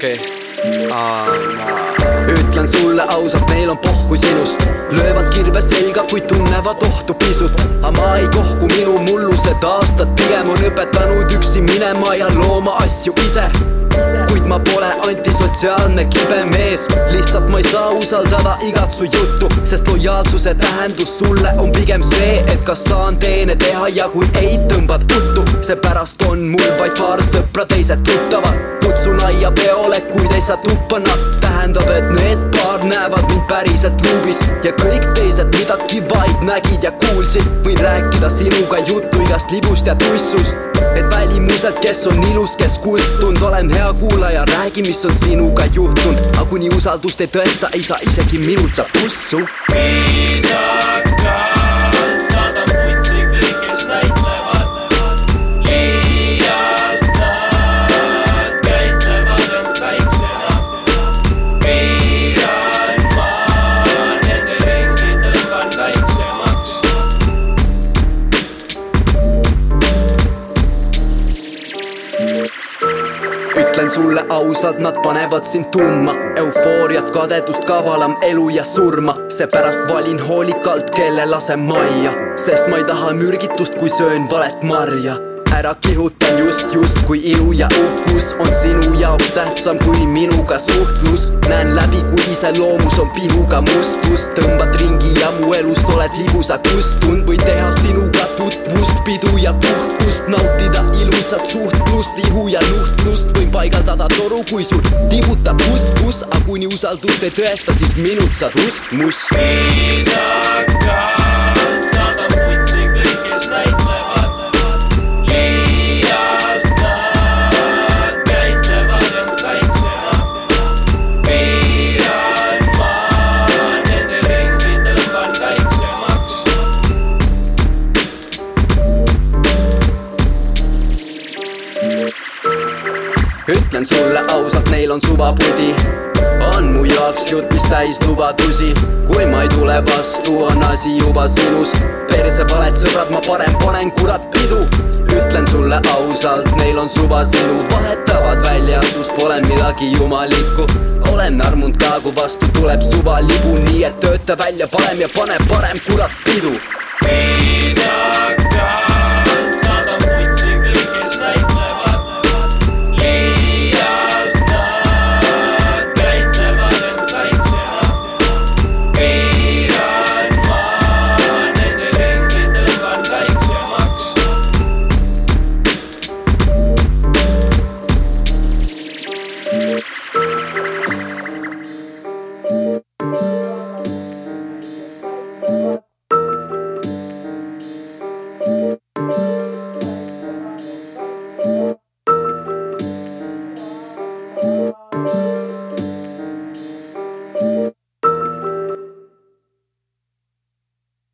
okei. Okay. ütlen sulle ausalt, neil on pohhu sinust. Löövad kirve selga, kuid tunnevad ohtu pisut. Aga ma ei kohku minu mullused aastad pigem on õpetanud üksi minema ja looma asju ise antisotsiaalne kibe mees. Lihtsalt ma ei saa usaldada igat su juttu sest lojaalsuse tähendus sulle on pigem see, et kas saan teene teha ja kui ei, tõmbad uttu seepärast on mul vaid paar sõpra, teised tuttavad. Kutsun aia peole, kuid ei saa tuppa nad tähendab, et need paar näevad mind päriselt luubis ja kõik teised midagi vaid nägid ja kuulsid. Võin rääkida sinuga juttu igast libust ja tussust et välimuselt, kes on ilus, kes kustunud, olen hea kuulaja, räägi, mis on sinuga juhtunud, aga kuni usaldust ei tõesta, ei saa isegi minult saab ussu. viisaka ütlen sulle ausalt, nad panevad sind tundma. Eufooriat, kadedust, kavalam elu ja surma. seepärast valin hoolikalt, kelle lasen majja, sest ma ei taha mürgitust, kui söön valet marja. Ära kihutan just, just kui ilu ja uhkus on sinu jaoks tähtsam kui minuga suhtlus. näen läbi, kui iseloomus on pihuga mustus, tõmbad ringi ja mu elust oled libusa kustunud, võin teha sinuga tutvust, pidu ja puhkust, nautida ilusat suhtlust, ihu ja nuhtlust, võin paigaldada toru, kui sul tibutab uskus, aga kuni usaldust ei tõesta, siis minult saad ustmus. viisaka ütlen sulle ausalt, neil on suvapudi on mu jaoks jutt, mis täis lubadusi kui ma ei tule vastu, on asi juba sinus. Perse valed sõbrad, ma parem panen kurat pidu. Ütlen sulle ausalt, neil on suva sinu, vahetavad välja, sus pole midagi jumalikku. Olen armunud ka, kui vastu tuleb suvalibu, nii et tööta välja valem ja pane parem kurat pidu. viis